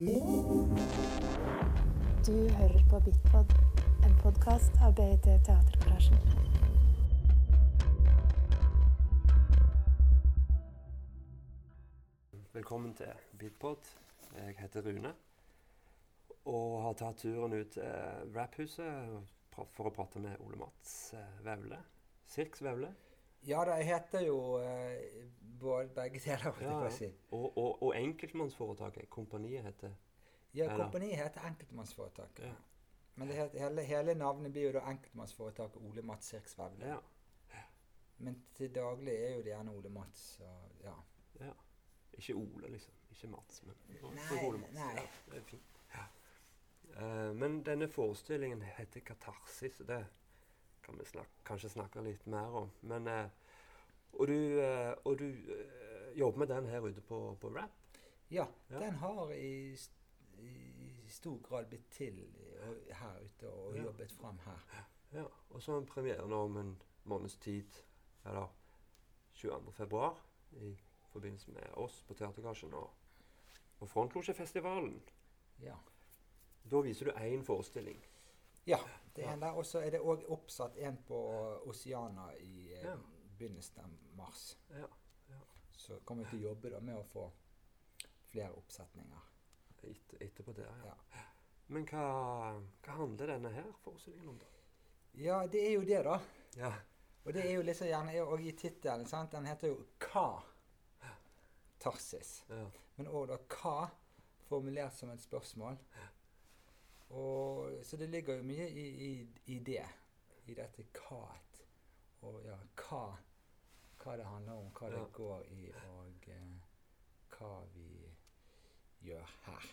Du hører på Bitpod, en podkast av BIT Teatergarasjen. Velkommen til Bitpod. Jeg heter Rune. Og har tatt turen ut til Rapphuset for å prate med Ole Mats Vevle. Sirks Vevle. Ja det jeg heter jo eh, både begge deler. Ja, ja. si. Og, og, og enkeltmannsforetaket, kompaniet, heter Ja, kompaniet heter Enkeltmannsforetaket. Ja. Men det heter, hele, hele navnet blir jo da Enkeltmannsforetaket Ole Mats Sirksvevle. Ja. Men til daglig er jo det gjerne Ole Mats. Og, ja. ja. Ikke Ole, liksom. Ikke Mats, men Nei, Ole Mats. nei. Ja, det er fint. Ja. Uh, men denne forestillingen heter Katarsis, det kan vi snak kanskje snakke litt mer om. Men, eh, og du, eh, og du eh, jobber med den her ute på, på Rap? ja, Ja. den har i, i stor grad blitt til her ute og Ja. jobbet fram her. Ja, og så en premiere nå om en måneds tid, eller 22. februar, i forbindelse med oss på Teatergasjen og, og Frontlosjefestivalen. Ja. Da viser du én forestilling. ja det er Ja. der. Og så er det òg oppsatt en på Oceana i eh, Ja. Begynnelsen av mars. Ja, Så kommer vi til å jobbe da med å få flere oppsetninger. et, etterpå der, ja. Ja. Men hva, hva handler denne her forestillingen om, da? ja, det er jo det, da. Ja, Og det er jo liksom gjerne og i tittelen. Den heter jo Hva? Tarsis. ja, Men òg da hva formulert som et spørsmål. Og, så det ligger jo mye i, i, i det. I dette hva-et. Og ja, hva, hva det handler om, hva det Ja. går i, og eh, hva vi gjør her.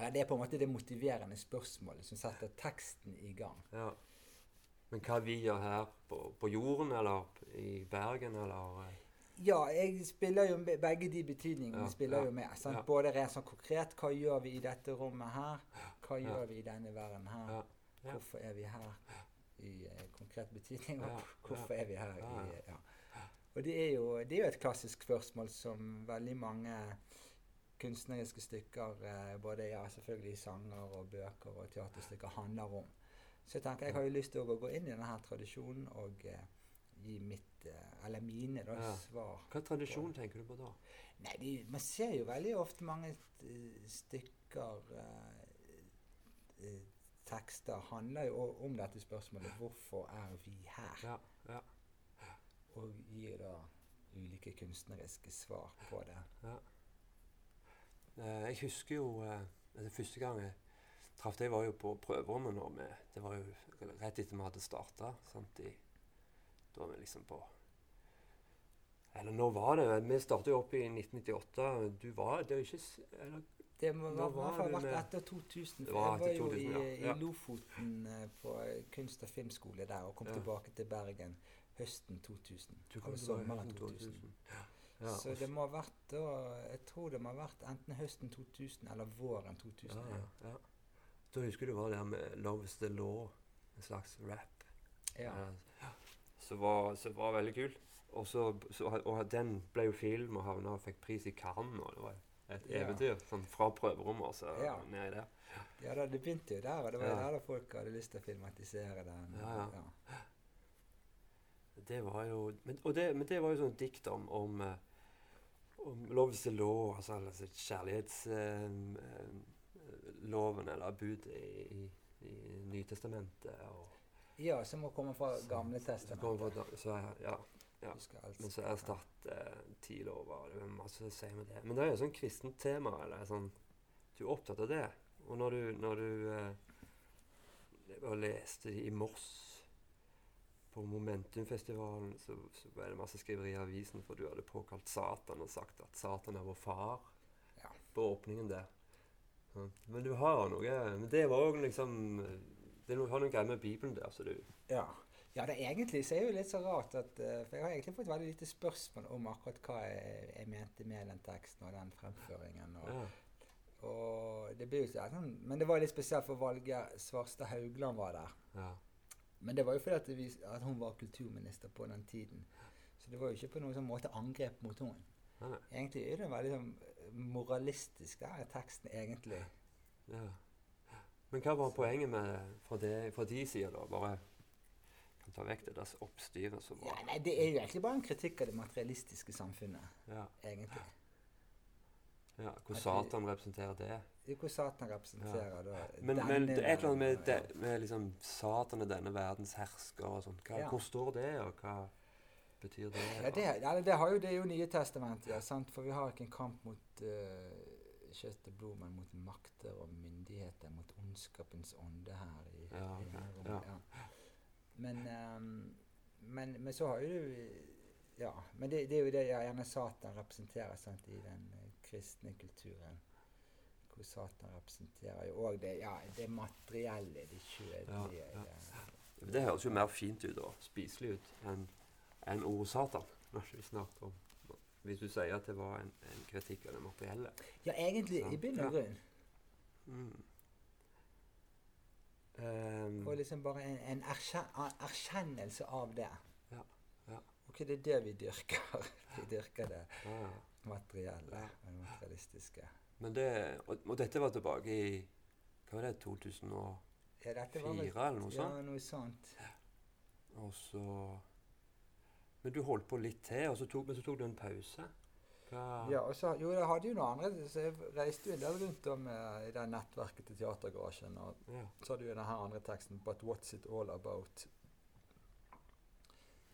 Ja, det er på en måte det motiverende spørsmålet som setter teksten i gang. ja. Men hva vi gjør her på, på jorden, eller i Bergen, eller eh, Ja, jeg spiller jo med, begge de betydningene Ja, spiller ja, jo med. Sant? ja. Både rent sånn konkret hva gjør vi i dette rommet her? Hva gjør vi i denne verden her? Hvorfor er vi her i eh, konkret betydning? Ja, hvorfor er vi her i ja. ja. Og det er, jo, det er jo et klassisk spørsmål som veldig mange kunstneriske stykker, eh, både ja, selvfølgelig sanger og bøker og teaterstykker, handler om. Så jeg tenker jeg har jo lyst til å gå inn i denne her tradisjonen og eh, gi mitt, eh, eller mine, da, Ja. svar. Hva tradisjon tenker du på da? Nei, de, man ser jo veldig ofte mange eh, stykker eh, eh, Tekster handler jo om dette spørsmålet 'Hvorfor er vi her?' Ja, ja, Og gir da ulike kunstneriske svar på det. ja. Eh, jeg husker jo altså, første gang jeg traff deg, var jo på prøverommet nå med Det var jo rett etter vi hadde starta. Da var vi liksom på Eller nå var det? Vi startet jo opp i 1998. Du var Det er jo ikke eller, Det må Da var det vært etter 2000. Det for var jeg var etter jo 2000, i, ja. I Lofoten eh, på kunst- og filmskole der, og kom Ja. tilbake til Bergen høsten 2000. Du kom Altså sommeren 2000. 2000. Ja, Så det må ha vært da Jeg tror det må ha vært enten høsten 2000 eller våren 2000. Ja, ja. Da husker du det var der med 'Love's the Law', en slags rap. Ja. Som var, så var veldig kul. Og, så, så, og den ble jo film og havna og fikk pris i Cannes. Og eventyr. et Ja. Sånn fra prøverommet og så Ja. ned i det. Ja, det begynte jo der, og det var jo Ja. der folk hadde lyst til å filmatisere den. Ja. Det var jo Men, det, men det var jo sånn dikt om, om, eh, om the law, altså, altså kjærlighetsloven eller bud i, i, Nytestamentet. Og, Ja, som må komme fra Gamle testamentet. fra- så, ja, ja. Du. Men så erstatter ti lover. Det er masse å si med det. Men det er jo sånn kristent tema. Eller sånn, du er opptatt av det. Og når du, når du eh, leste i Moss på Momentumfestivalen, så, så ble det masse skriveri i avisen, for du hadde påkalt Satan og sagt at Satan er vår far Ja. på åpningen der. Ja. Men du har noe Men det var òg liksom Det er har noe greier med Bibelen der, så du Ja. Ja, det egentlig så er det jo litt så rart at eh, For jeg har egentlig fått veldig lite spørsmål om akkurat hva jeg, jeg mente med den teksten og den fremføringen. Og, ja. og det ble jo sånn, Men det var litt spesielt for valget Svarstad Haugland var der. ja. Men det var jo fordi at, vi, at hun var kulturminister på den tiden. Så det var jo ikke på noen sånn måte angrep mot henne. Ja. Egentlig er det veldig sånn moralistisk, den teksten egentlig. Ja. Men hva var poenget med fra, det, fra de sida, da? Bare ta vekk det deres oppstyre som Ja, nei, Det er jo egentlig bare en kritikk av det materialistiske samfunnet, Ja. egentlig. ja hvor Satan representerer det. Er hvor Satan representerer da Men, men det er et eller annet med, de, med liksom Satan er denne verdens hersker og sånn. Ja. Hvor står det, og hva betyr det? Ja, det, ja, det, har jo, det er jo Nye testamentet, ja, sant? for vi har ikke en kamp mot uh, kjøtt og blod, men mot makter og myndigheter, mot ondskapens ånde her i Ja, okay. i Ja. ja. Men, ehm, men, men så har jo du Ja, men det, det er jo det jeg gjerne Satan representerer sant, i den eh, kristne kulturen. Hvor Satan representerer jo òg det, ja, det materielle, det kjødelige. Ja, ja. det- Det høres jo mer fint ut og spiselig ut enn en ordet Satan. Om Hvis du sier at det var en, en kritikk av det materielle. Ja, egentlig i bunn og grunn. Mm. Ehm, Og liksom bare en, en erkjennelse av det. Ja, ja. Ok, det er det vi dyrker. Vi dyrker det ja. materielle og det materialistiske. Men det, og, og dette var tilbake i Hva var det? 2004 Ja, dette var vel- eller noe sånt? Ja, noe sånt. Og så Men du holdt på litt til, og så tok, men så tok du en pause? Ja, og så, jo, jeg hadde jo noe andre, så jeg reiste jo en del rundt om eh, i det nettverket til Teatergarasjen. Og ja. så hadde jo denne her andre teksten, 'But what's it all about',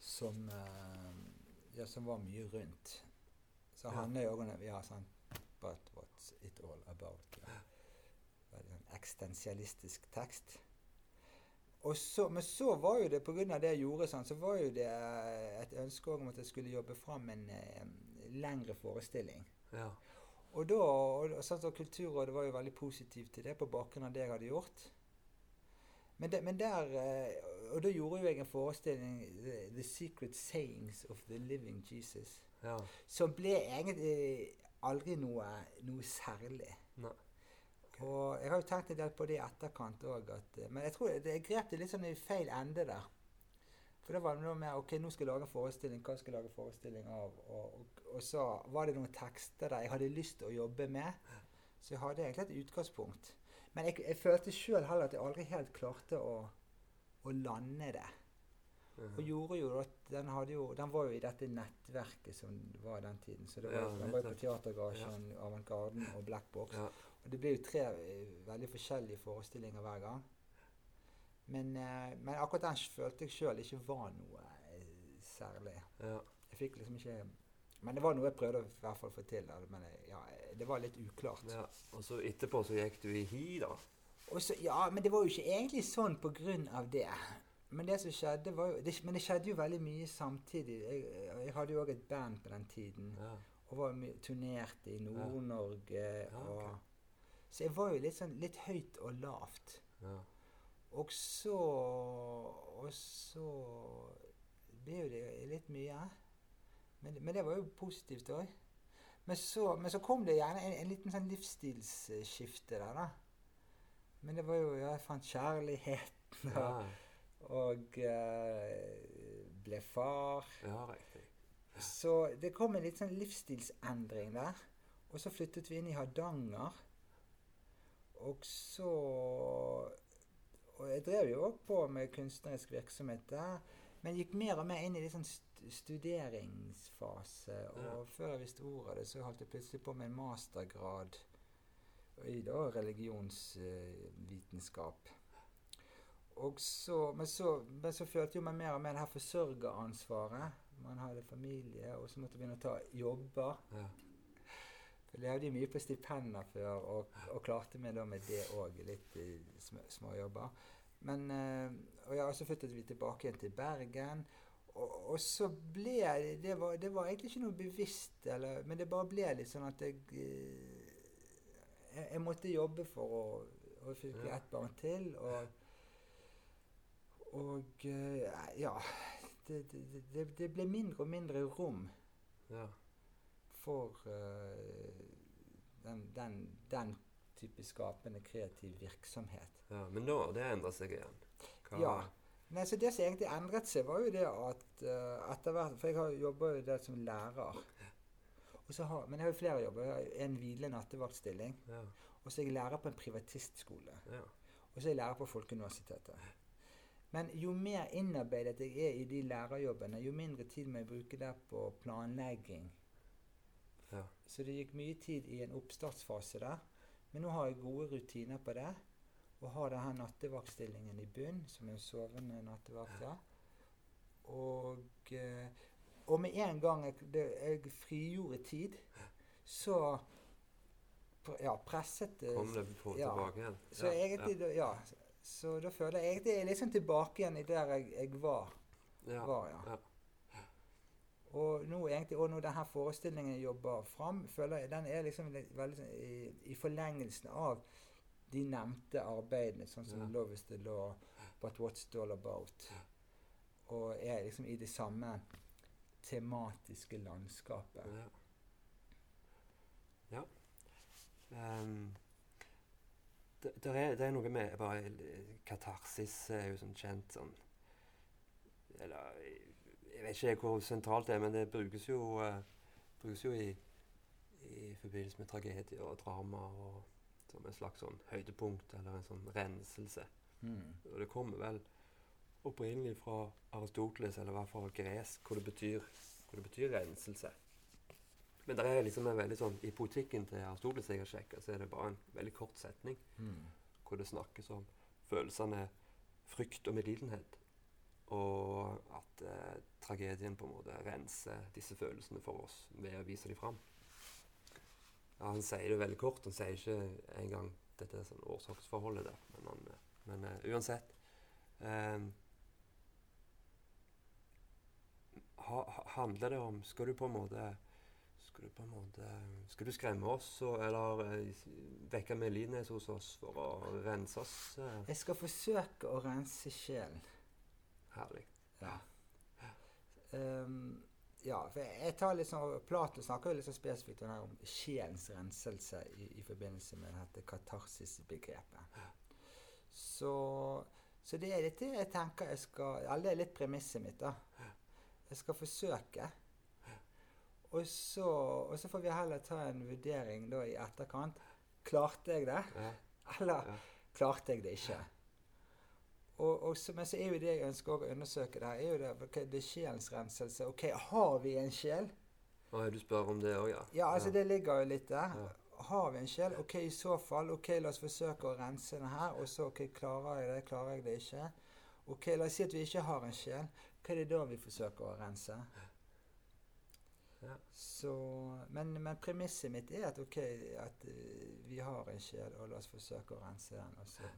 som, eh, ja, som var mye rundt. Så Ja. handler jo om ja, sånn, 'But what's it all about'. Ja. Veldig sånn eksistensialistisk tekst. Så, men så var jo det, på grunn av det jeg gjorde, sånn, så var jo det eh, et ønske om at jeg skulle jobbe fram en eh, lengre forestilling. ja. Og da, og, sånn som Kulturrådet var jo veldig positiv til det på bakgrunn av det jeg hadde gjort. Men, de, men der eh, Og da gjorde jo jeg en forestilling, The, the Secret Sayings of the Living Jesus, ja. som ble egentlig aldri noe, noe særlig. Nei. Og jeg har jo tenkt en del på det i etterkant òg, men jeg tror jeg grep det litt sånn i feil ende der. For da var det noe med ok, nå skal jeg lage en forestilling, hva skal jeg lage forestilling av? Og, og, og så var det noen tekster der jeg hadde lyst til å jobbe med. Så jeg hadde egentlig et utgangspunkt. Men jeg, jeg følte sjøl heller at jeg aldri helt klarte å, å lande det. Og gjorde jo at den, jo, den var jo i dette nettverket som var den tiden. Så det var, Ja, den var jo på Teatergarasjen, Teatergarasjen, Avantgarden og Black Box. Ja. Og det ble jo tre eh, veldig forskjellige forestillinger hver gang. Men, eh, men akkurat den følte jeg sjøl ikke var noe eh, særlig. ja. Jeg fikk liksom ikke Men det var noe jeg prøvde å i hvert fall få til. Men eh, ja, det var litt uklart. ja. Og så etterpå så gikk du i hi, da? Så, ja, men det var jo ikke egentlig sånn på grunn av det. Men det som skjedde var jo, det, men det skjedde jo veldig mye samtidig. Jeg, jeg hadde jo òg et band på den tiden. Og var turnerte i Nord-Norge. Ja, ok. og Så jeg var jo litt sånn litt høyt og lavt. ja. Og så Og så ble jo det litt mye. Men, men det var jo positivt òg. Men, så- men så kom det gjerne en, en liten sånn livsstilsskifte der, da. Men det var jo Jeg fant kjærligheten og, Ja, og uh, ble far. ja riktig. Så det kom en litt sånn livsstilsendring der. Og så flyttet vi inn i Hardanger. Og så Og jeg drev jo òg på med kunstnerisk virksomhet der. Men gikk mer og mer inn i litt sånn st studeringsfase. Og Ja. før jeg visste ordet av det, så holdt jeg plutselig på med en mastergrad i da religionsvitenskap. Og så, men, så, men så følte jo meg mer og mer det her forsørgeransvaret. Man hadde familie, og så måtte jeg begynne å ta jobber. Ja. Jeg levde mye på stipender før, og, og klarte meg da med det òg. Litt i små, småjobber. Men og jeg ja, så flyttet vi tilbake igjen til Bergen. Og, og så ble det det var, det var egentlig ikke noe bevisst, eller, men det bare ble litt sånn at jeg eh, Jeg, jeg måtte jobbe for å å jeg fikk ett barn til, og Og eh, ja det, det, det, det ble mindre og mindre rom ja. For eh, den, den, den type skapende kreativ virksomhet. ja. Men nå, det endret seg igjen. Hva- Ja. Nei, så Det som egentlig endret seg, var jo det at uh, etter hvert For jeg har jobba jo der som lærer. Har, men jeg har jo flere jobber. Jeg har en hvilende nattevaktstilling. Ja. Og så er jeg lærer på en privatistskole. Ja. Og så er jeg lærer på Folkeuniversitetet. Men jo mer innarbeidet jeg er i de lærerjobbene, jo mindre tid må jeg bruke der på planlegging. Ja. Så det gikk mye tid i en oppstartsfase der. Men nå har jeg gode rutiner på det. Og har denne nattevaktstillingen i bunn, som en sovende nattevakt. Ja. Og, eh, og med en gang jeg, det, jeg frigjorde tid, så ja, presset Kom det på ja. tilbake igjen? Så ja. egentlig, ja. Så da føler jeg egentlig jeg er liksom tilbake igjen i der jeg, jeg var. ja. var ja. Og nå egentlig, og når denne forestillingen jobber fram, føler jeg den er liksom veldig sånn i, i forlengelsen av de nevnte arbeidene, sånn som Ja. 'Love is the Law', 'But What's It All About'. Og er liksom i det samme tematiske landskapet. Ja. ja. Um, det, det, er, det er noe med bare Katarsis er jo sånn kjent sånn Eller jeg vet ikke hvor sentralt det er, men det brukes jo, uh, brukes jo i, i forbindelse med tragedier og drama og som en slags sånn høydepunkt eller en sånn renselse. Mm. Og det kommer vel opprinnelig fra Aristoteles, eller i hvert fall gresk, hvor det betyr, hvor det betyr renselse. Men det er liksom en veldig sånn, i politikken til Aristoteles jeg har sjekket, så er det bare en veldig kort setning Mm. hvor det snakkes om følelsene frykt og medlidenhet. Og at eh, tragedien på en måte renser disse følelsene for oss ved å vise dem fram. Ja, han sier det veldig kort. Han sier ikke engang dette sånn årsaksforholdet der. Men, han, eh, men uh, uansett eh, ha, ha- Handler det om Skal du på en måte skal du på en måte Skal du skremme oss og, eller uh, vekke medlidenhet hos oss for å rense oss? Uh? Jeg skal forsøke å rense sjelen. Herlig. Ja. Um, ja, for jeg tar litt sånn, Plato snakker jo sånn spesifikt om sjelens renselse i, i forbindelse med dette katarsisbegrepet. Så, så det er litt det jeg tenker jeg skal Eller det er litt premisset mitt, da. Jeg skal forsøke. Og så, og så får vi heller ta en vurdering da i etterkant. Klarte jeg det, eller klarte jeg det ikke? Og, og så, men så er jo det jeg ønsker å undersøke det her, er jo det, ok, det er sjelens renselse. Ok, har vi en sjel? Og du spør om det òg, ja? Ja, altså det ligger jo litt der. Ja. Har vi en sjel? Ok, i så fall, ok, la oss forsøke å rense den her. Og så, ok, klarer jeg det, klarer jeg det ikke? Ok, la oss si at vi ikke har en sjel. Hva er det da vi forsøker å rense? Ja. Så, men, men premisset mitt er at ok, at eh, vi har en sjel, og la oss forsøke å rense den. Og så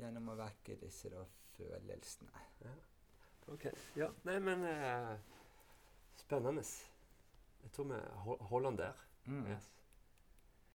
gjennom å vekke disse da følelsene. Ok. Ja, nei, men eh, Spennende. Jeg tror vi holder den der. Mm. Yes.